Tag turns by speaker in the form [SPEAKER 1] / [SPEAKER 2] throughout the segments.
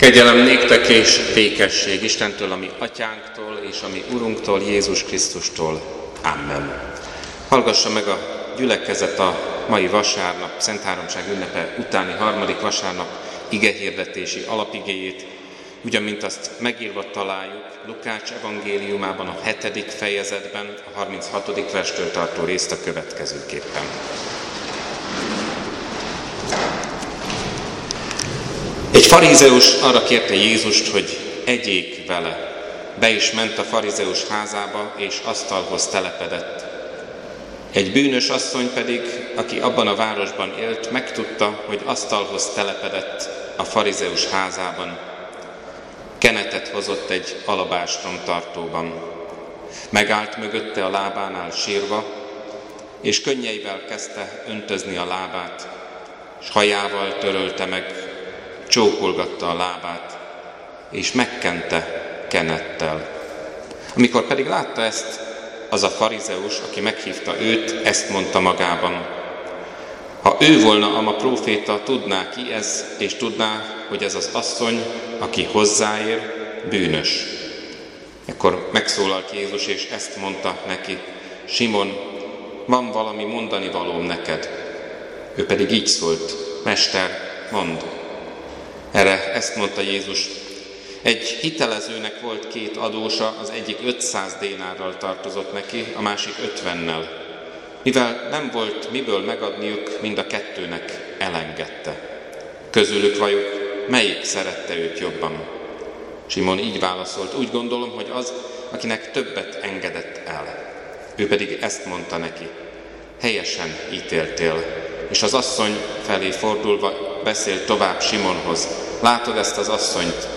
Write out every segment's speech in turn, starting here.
[SPEAKER 1] Kegyelem néktek és békesség Istentől, ami atyánktól és ami Urunktól, Jézus Krisztustól. Amen. Hallgassa meg a gyülekezet a mai vasárnap, Szent Háromság ünnepe utáni harmadik vasárnap igehirdetési alapigéjét, ugyan mint azt megírva találjuk Lukács evangéliumában a hetedik fejezetben, a 36. verstől tartó részt a következőképpen. Egy farizeus arra kérte Jézust, hogy egyék vele. Be is ment a farizeus házába, és asztalhoz telepedett. Egy bűnös asszony pedig, aki abban a városban élt, megtudta, hogy asztalhoz telepedett a farizeus házában. Kenetet hozott egy alabástrom tartóban. Megállt mögötte a lábánál sírva, és könnyeivel kezdte öntözni a lábát, és hajával törölte meg csókolgatta a lábát, és megkente kenettel. Amikor pedig látta ezt, az a farizeus, aki meghívta őt, ezt mondta magában. Ha ő volna a próféta, tudná ki ez, és tudná, hogy ez az asszony, aki hozzáér, bűnös. Ekkor megszólalt Jézus, és ezt mondta neki, Simon, van valami mondani valóm neked. Ő pedig így szólt, Mester, mondd. Erre ezt mondta Jézus. Egy hitelezőnek volt két adósa, az egyik 500 dénárral tartozott neki, a másik 50-nel. Mivel nem volt miből megadniuk, mind a kettőnek elengedte. Közülük vajuk melyik szerette őt jobban? Simon így válaszolt, úgy gondolom, hogy az, akinek többet engedett el. Ő pedig ezt mondta neki, helyesen ítéltél, és az asszony felé fordulva beszélt tovább Simonhoz. Látod ezt az asszonyt?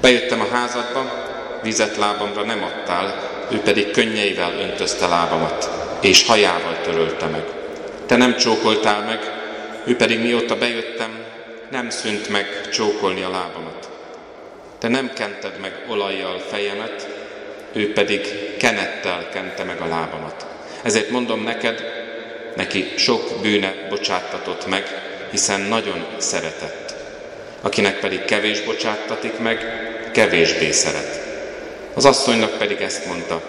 [SPEAKER 1] Bejöttem a házadba, vizet lábamra nem adtál, ő pedig könnyeivel öntözte lábamat, és hajával törölte meg. Te nem csókoltál meg, ő pedig mióta bejöttem, nem szűnt meg csókolni a lábamat. Te nem kented meg olajjal fejemet, ő pedig kenettel kente meg a lábamat. Ezért mondom neked, neki sok bűne bocsáttatott meg, hiszen nagyon szeretett. Akinek pedig kevés bocsáttatik meg, kevésbé szeret. Az asszonynak pedig ezt mondta,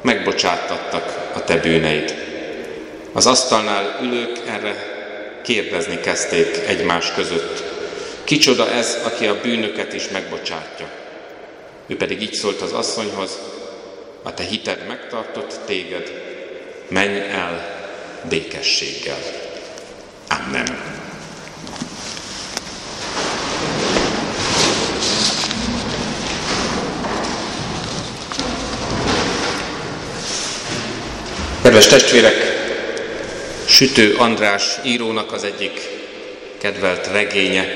[SPEAKER 1] megbocsáttattak a te bűneid. Az asztalnál ülők erre kérdezni kezdték egymás között. Kicsoda ez, aki a bűnöket is megbocsátja? Ő pedig így szólt az asszonyhoz, a te hited megtartott téged, menj el békességgel. Amen. Testvérek, Sütő András írónak az egyik kedvelt regénye,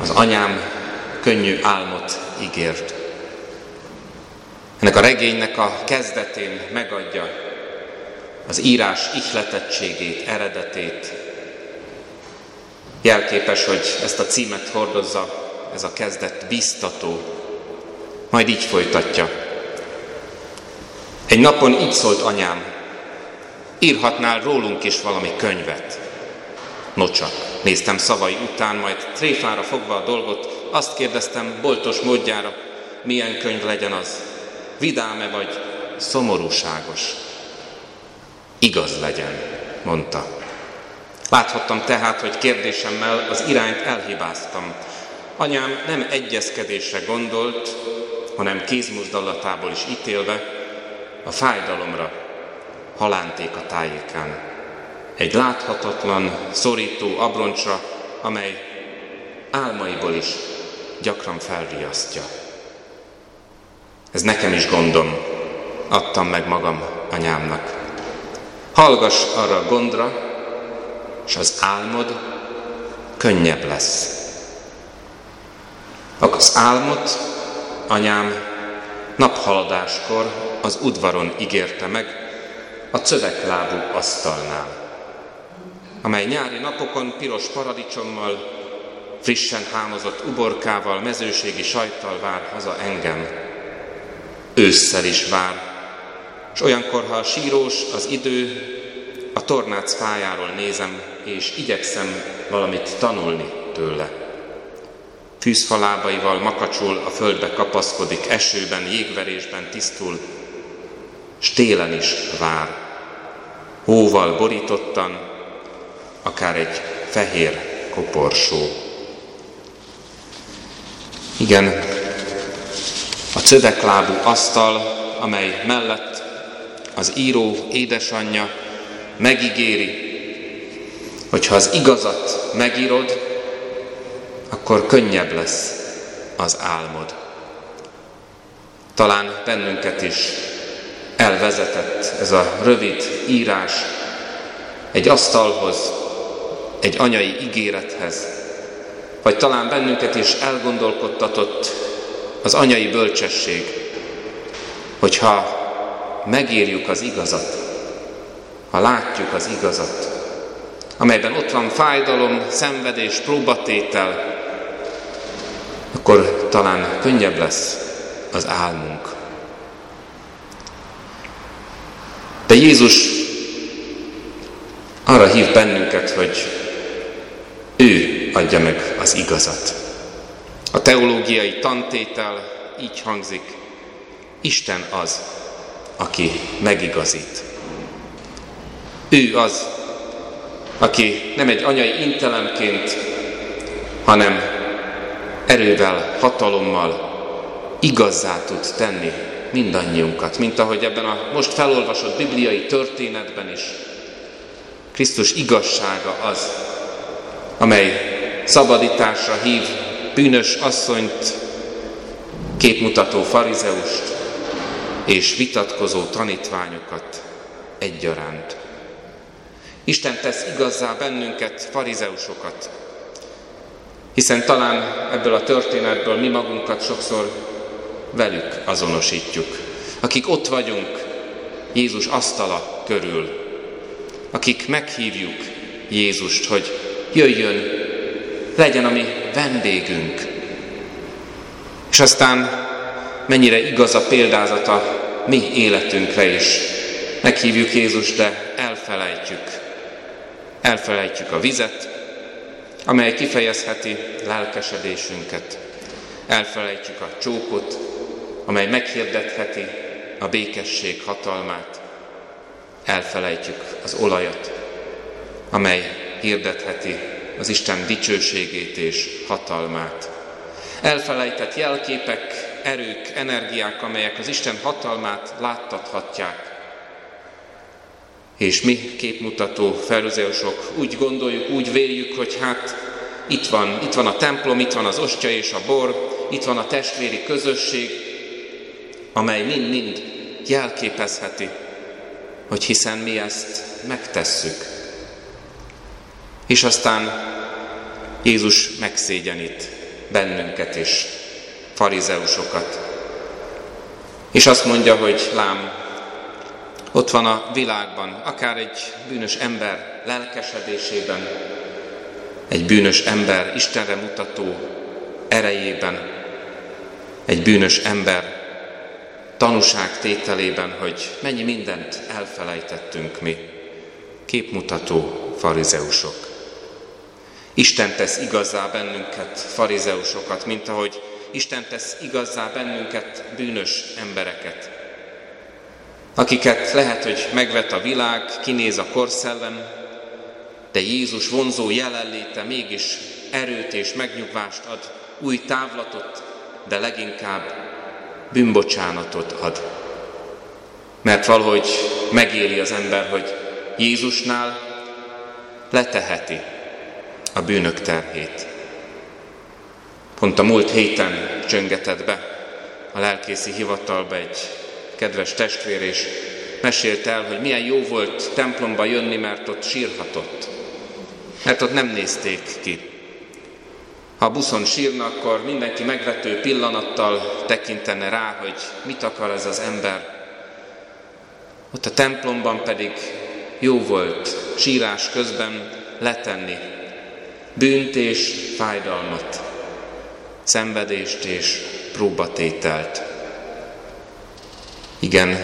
[SPEAKER 1] az anyám könnyű álmot ígért. Ennek a regénynek a kezdetén megadja az írás ihletettségét, eredetét. Jelképes, hogy ezt a címet hordozza, ez a kezdet biztató. Majd így folytatja. Egy napon így szólt anyám, írhatnál rólunk is valami könyvet. Nocsak, néztem szavai után, majd tréfára fogva a dolgot, azt kérdeztem boltos módjára, milyen könyv legyen az, vidáme vagy szomorúságos. Igaz legyen, mondta. Láthattam tehát, hogy kérdésemmel az irányt elhibáztam. Anyám nem egyezkedésre gondolt, hanem kézmozdallatából is ítélve a fájdalomra, halánték a tájékán. Egy láthatatlan, szorító abroncsra, amely álmaiból is gyakran felriasztja. Ez nekem is gondom, adtam meg magam anyámnak. Hallgass arra a gondra, és az álmod könnyebb lesz. Az álmot anyám naphaladáskor az udvaron ígérte meg, a cöveklábú asztalnál, amely nyári napokon piros paradicsommal, frissen hámozott uborkával, mezőségi sajttal vár haza engem. Ősszel is vár, és olyankor, ha a sírós az idő, a tornác fájáról nézem, és igyekszem valamit tanulni tőle. fűzfalábaival makacsul, a földbe kapaszkodik, esőben, jégverésben tisztul, s télen is vár. Hóval borítottan, akár egy fehér koporsó. Igen, a cöveklábú asztal, amely mellett az író édesanyja megígéri, hogy ha az igazat megírod, akkor könnyebb lesz az álmod. Talán bennünket is elvezetett ez a rövid írás egy asztalhoz, egy anyai ígérethez, vagy talán bennünket is elgondolkodtatott az anyai bölcsesség, hogyha megírjuk az igazat, ha látjuk az igazat, amelyben ott van fájdalom, szenvedés, próbatétel, akkor talán könnyebb lesz az álmunk. De Jézus arra hív bennünket, hogy ő adja meg az igazat. A teológiai tantétel így hangzik, Isten az, aki megigazít. Ő az, aki nem egy anyai intelemként, hanem erővel, hatalommal igazzá tud tenni mindannyiunkat, mint ahogy ebben a most felolvasott bibliai történetben is. Krisztus igazsága az, amely szabadításra hív bűnös asszonyt, képmutató farizeust és vitatkozó tanítványokat egyaránt. Isten tesz igazzá bennünket, farizeusokat, hiszen talán ebből a történetből mi magunkat sokszor velük azonosítjuk, akik ott vagyunk Jézus asztala körül, akik meghívjuk Jézust, hogy jöjjön, legyen a mi vendégünk. És aztán mennyire igaz a példázata mi életünkre is. Meghívjuk Jézust, de elfelejtjük. Elfelejtjük a vizet, amely kifejezheti lelkesedésünket. Elfelejtjük a csókot, amely meghirdetheti a békesség hatalmát. Elfelejtjük az olajat, amely hirdetheti az Isten dicsőségét és hatalmát. Elfelejtett jelképek, erők, energiák, amelyek az Isten hatalmát láttathatják. És mi képmutató felüzeusok úgy gondoljuk, úgy véljük, hogy hát itt van, itt van a templom, itt van az ostya és a bor, itt van a testvéri közösség, amely mind-mind jelképezheti, hogy hiszen mi ezt megtesszük. És aztán Jézus megszégyenít bennünket is, farizeusokat. És azt mondja, hogy lám, ott van a világban, akár egy bűnös ember lelkesedésében, egy bűnös ember Istenre mutató erejében, egy bűnös ember tanúság tételében, hogy mennyi mindent elfelejtettünk mi, képmutató farizeusok. Isten tesz igazá bennünket, farizeusokat, mint ahogy Isten tesz igazá bennünket, bűnös embereket, akiket lehet, hogy megvet a világ, kinéz a korszellem, de Jézus vonzó jelenléte mégis erőt és megnyugvást ad, új távlatot, de leginkább bűnbocsánatot ad. Mert valahogy megéli az ember, hogy Jézusnál leteheti a bűnök terhét. Pont a múlt héten csöngetett be a lelkészi hivatalba egy kedves testvér, és mesélt el, hogy milyen jó volt templomba jönni, mert ott sírhatott. Mert ott nem nézték ki. Ha buszon sírna, akkor mindenki megvető pillanattal tekintene rá, hogy mit akar ez az ember. Ott a templomban pedig jó volt sírás közben letenni bűnt és fájdalmat, szenvedést és próbatételt. Igen,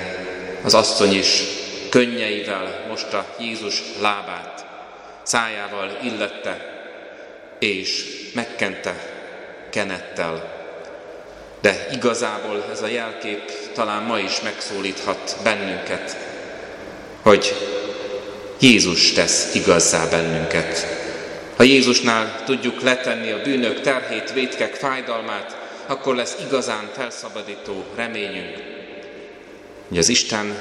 [SPEAKER 1] az asszony is könnyeivel mosta Jézus lábát, szájával illette, és megkente kenettel. De igazából ez a jelkép talán ma is megszólíthat bennünket, hogy Jézus tesz igazzá bennünket. Ha Jézusnál tudjuk letenni a bűnök terhét, vétkek fájdalmát, akkor lesz igazán felszabadító reményünk, hogy az Isten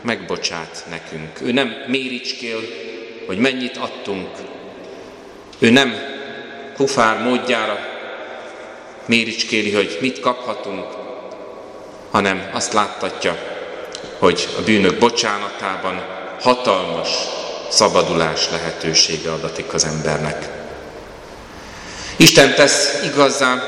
[SPEAKER 1] megbocsát nekünk. Ő nem méricskél, hogy mennyit adtunk. Ő nem kufár módjára méricskéli, hogy mit kaphatunk, hanem azt láttatja, hogy a bűnök bocsánatában hatalmas szabadulás lehetősége adatik az embernek. Isten tesz igazzá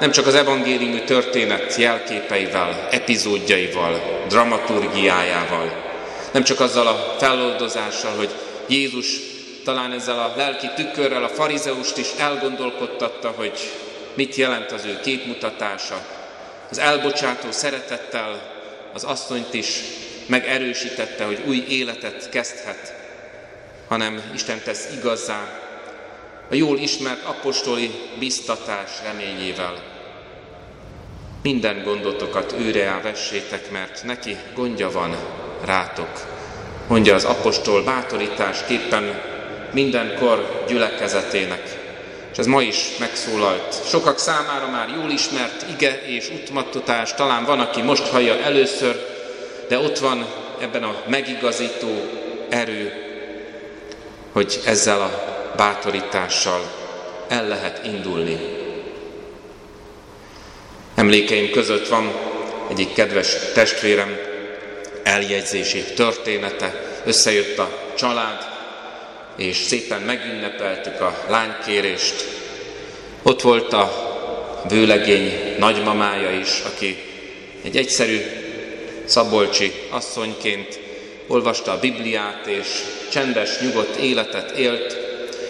[SPEAKER 1] nem csak az evangéliumi történet jelképeivel, epizódjaival, dramaturgiájával, nem csak azzal a feloldozással, hogy Jézus talán ezzel a lelki tükörrel a farizeust is elgondolkodtatta, hogy mit jelent az ő képmutatása. Az elbocsátó szeretettel az asszonyt is megerősítette, hogy új életet kezdhet, hanem Isten tesz igazzá a jól ismert apostoli biztatás reményével. Minden gondotokat őre vessétek, mert neki gondja van rátok, mondja az apostol bátorításképpen mindenkor gyülekezetének. És ez ma is megszólalt. Sokak számára már jól ismert ige és útmattatás, talán van, aki most hallja először, de ott van ebben a megigazító erő, hogy ezzel a bátorítással el lehet indulni. Emlékeim között van egyik kedves testvérem eljegyzési története. Összejött a család, és szépen megünnepeltük a lánykérést. Ott volt a vőlegény nagymamája is, aki egy egyszerű szabolcsi asszonyként olvasta a Bibliát, és csendes, nyugodt életet élt,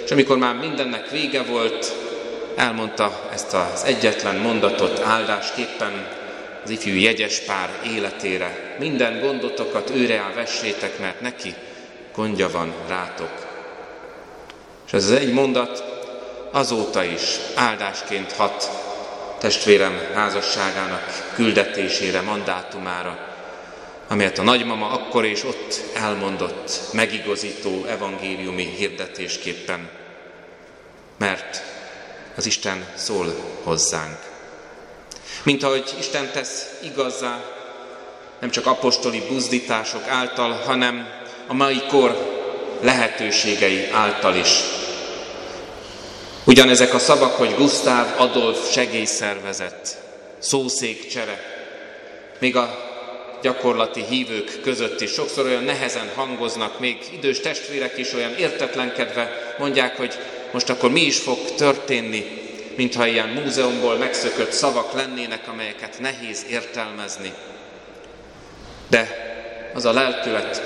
[SPEAKER 1] és amikor már mindennek vége volt, elmondta ezt az egyetlen mondatot áldásképpen az ifjú jegyes pár életére. Minden gondotokat őre vessétek, mert neki gondja van rátok. És ez az egy mondat azóta is áldásként hat testvérem házasságának küldetésére, mandátumára, amelyet a nagymama akkor és ott elmondott megigazító evangéliumi hirdetésképpen, mert az Isten szól hozzánk. Mint ahogy Isten tesz igazzá, nem csak apostoli buzdítások által, hanem a mai kor lehetőségei által is. Ugyanezek a szavak, hogy Gustav Adolf segélyszervezet, szószékcsere, még a gyakorlati hívők között is sokszor olyan nehezen hangoznak, még idős testvérek is olyan értetlenkedve mondják, hogy most akkor mi is fog történni, mintha ilyen múzeumból megszökött szavak lennének, amelyeket nehéz értelmezni. De az a lelkület,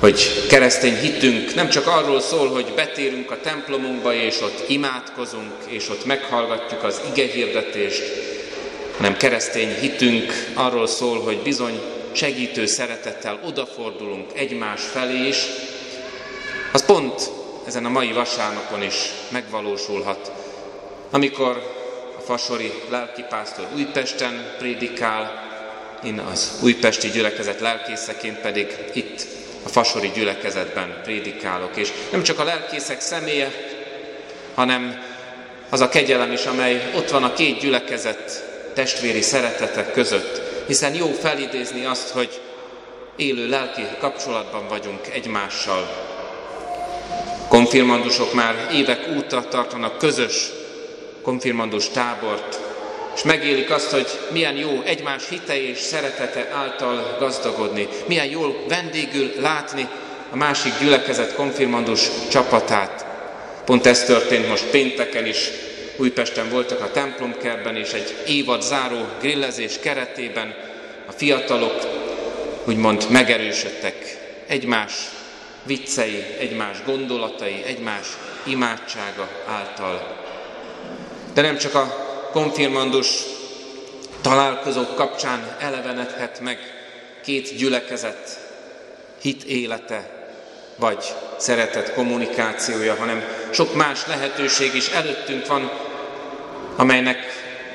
[SPEAKER 1] hogy keresztény hitünk nem csak arról szól, hogy betérünk a templomunkba, és ott imádkozunk, és ott meghallgatjuk az igehirdetést, hanem keresztény hitünk arról szól, hogy bizony segítő szeretettel odafordulunk egymás felé is, az pont ezen a mai vasárnapon is megvalósulhat, amikor a fasori lelkipásztor Újpesten prédikál, én az újpesti gyülekezet lelkészeként pedig itt a fasori gyülekezetben prédikálok. És nem csak a lelkészek személye, hanem az a kegyelem is, amely ott van a két gyülekezet testvéri szeretetek között, hiszen jó felidézni azt, hogy élő lelki kapcsolatban vagyunk egymással. Konfirmandusok már évek óta tartanak közös konfirmandus tábort, és megélik azt, hogy milyen jó egymás hite és szeretete által gazdagodni, milyen jól vendégül látni a másik gyülekezet konfirmandus csapatát. Pont ez történt most pénteken is, Újpesten voltak a templomkerben, és egy évad záró grillezés keretében a fiatalok úgymond megerősödtek egymás viccei, egymás gondolatai, egymás imádsága által. De nem csak a konfirmandus találkozók kapcsán elevenedhet meg két gyülekezet hit élete, vagy szeretet kommunikációja, hanem sok más lehetőség is előttünk van amelynek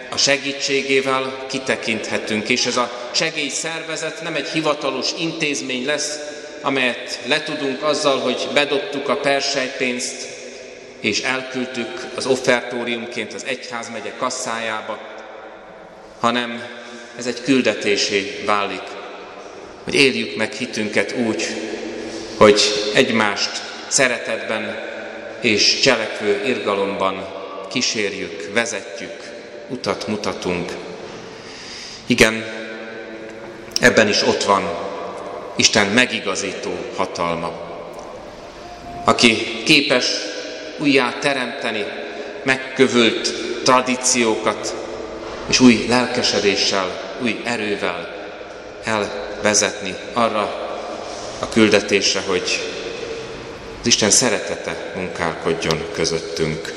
[SPEAKER 1] a segítségével kitekinthetünk, és ez a segélyszervezet nem egy hivatalos intézmény lesz, amelyet letudunk azzal, hogy bedobtuk a persejpénzt, és elküldtük az offertóriumként az egyházmegye kasszájába, hanem ez egy küldetésé válik, hogy éljük meg hitünket úgy, hogy egymást szeretetben és cselekvő irgalomban kísérjük, vezetjük, utat mutatunk. Igen, ebben is ott van Isten megigazító hatalma, aki képes újjá teremteni megkövült tradíciókat, és új lelkesedéssel, új erővel elvezetni arra a küldetésre, hogy az Isten szeretete munkálkodjon közöttünk.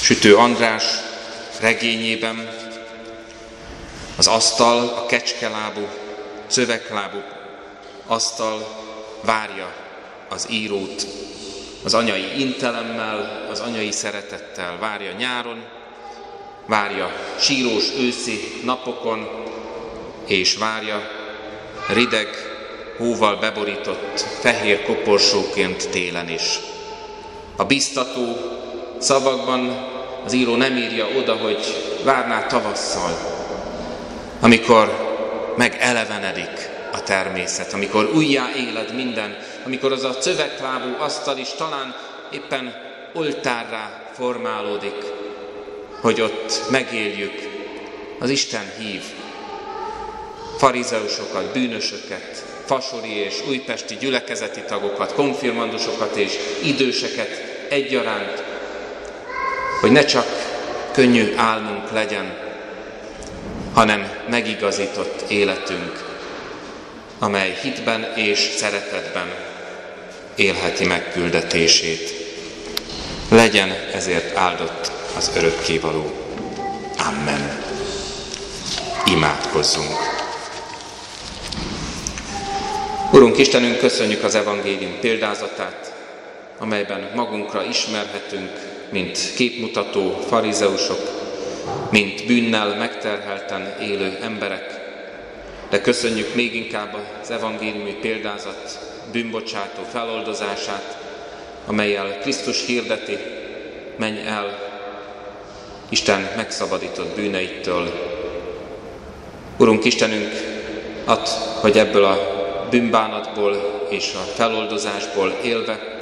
[SPEAKER 1] Sütő András regényében az asztal, a kecskelábú, szöveglábú asztal várja az írót, az anyai intelemmel, az anyai szeretettel várja nyáron, várja sírós őszi napokon, és várja rideg, hóval beborított fehér koporsóként télen is. A biztató szavakban az író nem írja oda, hogy várná tavasszal, amikor megelevenedik a természet, amikor újjá éled minden, amikor az a cöveklábú asztal is talán éppen oltárrá formálódik, hogy ott megéljük, az Isten hív. Farizeusokat, bűnösöket, fasori és újpesti gyülekezeti tagokat, konfirmandusokat és időseket egyaránt, hogy ne csak könnyű álmunk legyen, hanem megigazított életünk, amely hitben és szeretetben élheti meg küldetését. Legyen ezért áldott az örökkévaló. Amen. Imádkozzunk. Urunk Istenünk, köszönjük az evangélium példázatát, amelyben magunkra ismerhetünk, mint képmutató farizeusok, mint bűnnel megterhelten élő emberek, de köszönjük még inkább az evangéliumi példázat bűnbocsátó feloldozását, amelyel Krisztus hirdeti, menj el Isten megszabadított bűneitől. Urunk Istenünk, ad, hogy ebből a bűnbánatból és a feloldozásból élve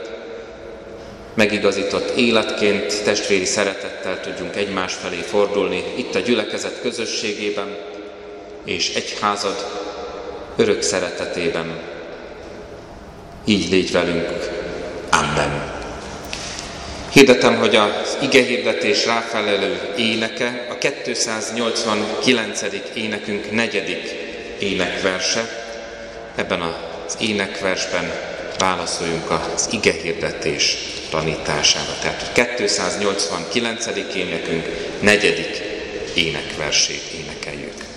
[SPEAKER 1] megigazított életként, testvéri szeretettel tudjunk egymás felé fordulni, itt a gyülekezet közösségében, és egyházad örök szeretetében. Így légy velünk. Amen. Hirdetem, hogy az ige hirdetés ráfelelő éneke a 289. énekünk negyedik énekverse. Ebben az énekversben válaszoljunk az ige hirdetés tanítására. Tehát 289. énekünk negyedik énekversét énekeljük.